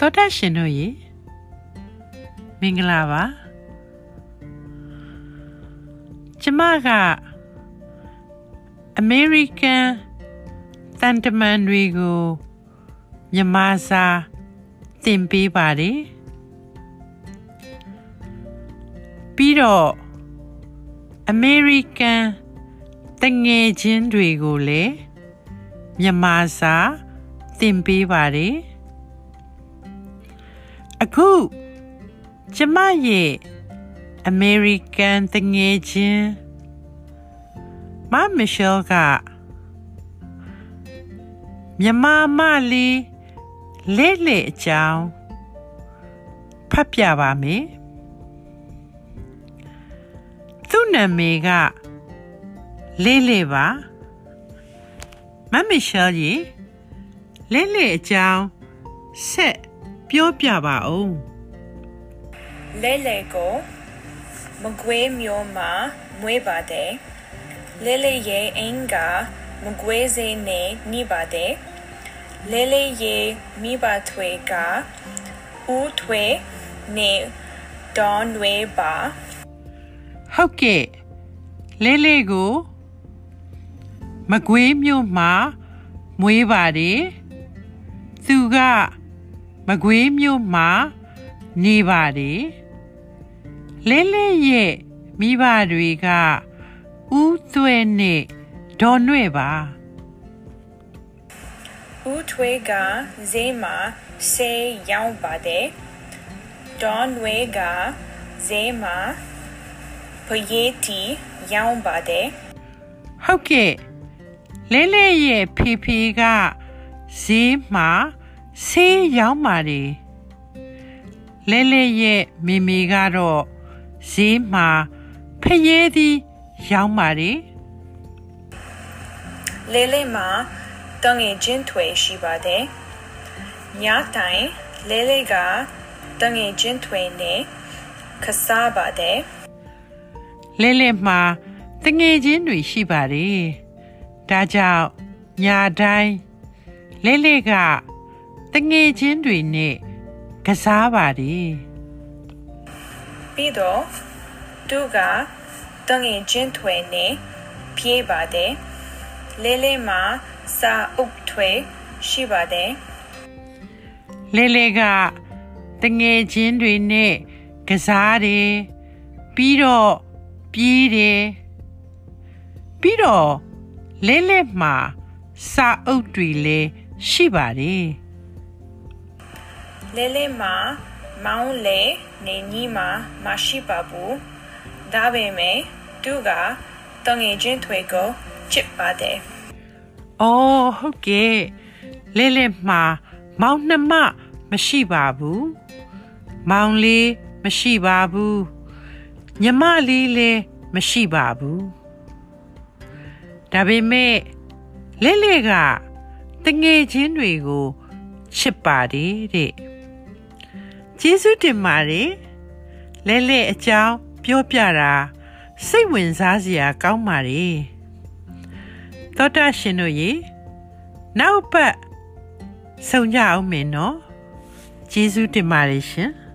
သောတာရှင်တို့ရေမင်္ဂလာပါကျမကအမေရိကန်တန်တမန်တွေကိုမြန်မာစာသင်ပေးပါတယ်ပြီးတော့အမေရိကန်တငယ်ချင်းတွေကိုလည်းမြန်မာစာသင်ပေးပါတယ် အခုကျမရဲ့အမေရိကန်တငယ်ချင်းမမီရှယ်ကမြန်မာမလေးလဲလေအကြောင်းဖတ်ပြပါမယ်သူ့နာမည်ကလေးလေးပါမမီရှယ်ကြီးလေးလေးအကြောင်းဆက် ပြောပြပါဦးလဲလဲကိုမကွေးမျိုးမှာမွေးပါတယ်လဲလဲရဲ့အင်္ဂါမကွေးစေနဲ့နှိပါတယ်လဲလဲရဲ့မိဘထွေကဦးထွေနဲ့ဒေါ်နွေပါဟုတ်ကဲ့လေးလေးကိုမကွေးမြို့မှာမွေးပါတယ်သူက မကွေးမြို့မှာနေပါတယ်လေးလေးရဲ့မိဘတွေကဦးသွဲနဲ့ဒေါ်နှွဲ့ပါဦးထွေကဈေးမှာဆေးရောင်းပါတယ်ဒေါ်နွေကဈေးမှာဖျေးတီရောင်းပါတယ်ဟုတ်ကဲ့လဲလဲရဲ့ဖေဖေကဈေးမှာ ဆေးရောင်းပါတယ်လဲလဲရဲ့မေမေကတော့ဈေးမှာဖျဲသည်ရောင်းပါတယ်လေးလေးမှာတငယ်ချင်းထွေရှိပါတယ်ညတိုင်းလေးလေးကတငယ်ချင်းထွေနဲ့ခစားပါတယ်လဲလဲမှာတငယ်ချင်းတွေရှိပါတယ်ဒါကြောင့်ညာတိုင်းလဲလဲက တငယ်ချင်းတွေနဲ့ကစားပါတယ်ပြီးတော့သူကတငယ်ချင်းထွေနဲ့ပြေးပါတယ်လေးလေးမှာစာအုပ်ထွေရှိပါတယ်လဲလဲကတငယ်ချင်းတွေနဲ့ကစားတယ်ပြီးတော့ပြေးတယ်ပြီးတော့လဲလဲမှာစာအုပ်တွေလည်းရှိပါတယ် လေးလေးမှာမောင်းလေနေညီမှာမရှိပါဘူးဒါပေမဲ့သူကတငယ်ချင်းထွေကိုချစ်ပါတယ်။အော်ဟုတ်ကဲ့လဲလဲမှာမောင်နှမမရှိပါဘူး။မောင်လေးမရှိပါဘူး။ညီမလေးလည်းမရှိပါဘူး။ဒါပေမဲ့လဲလဲကတငယ်ချင်းတွေကိုချစ်ပါတယ်တဲ့။ ကျေးဇူးတင်ပါတယ်။လဲလဲအကြောင်းပြောပြတာစိတ်ဝင်စားစရာကောင်းပါတယ်။သောတာရှင်တို့ရေနောက်ပတ်ဆုံကြအောင်မင်းနော်ကျေးဇူးတင်ပါတယ်ရှင်။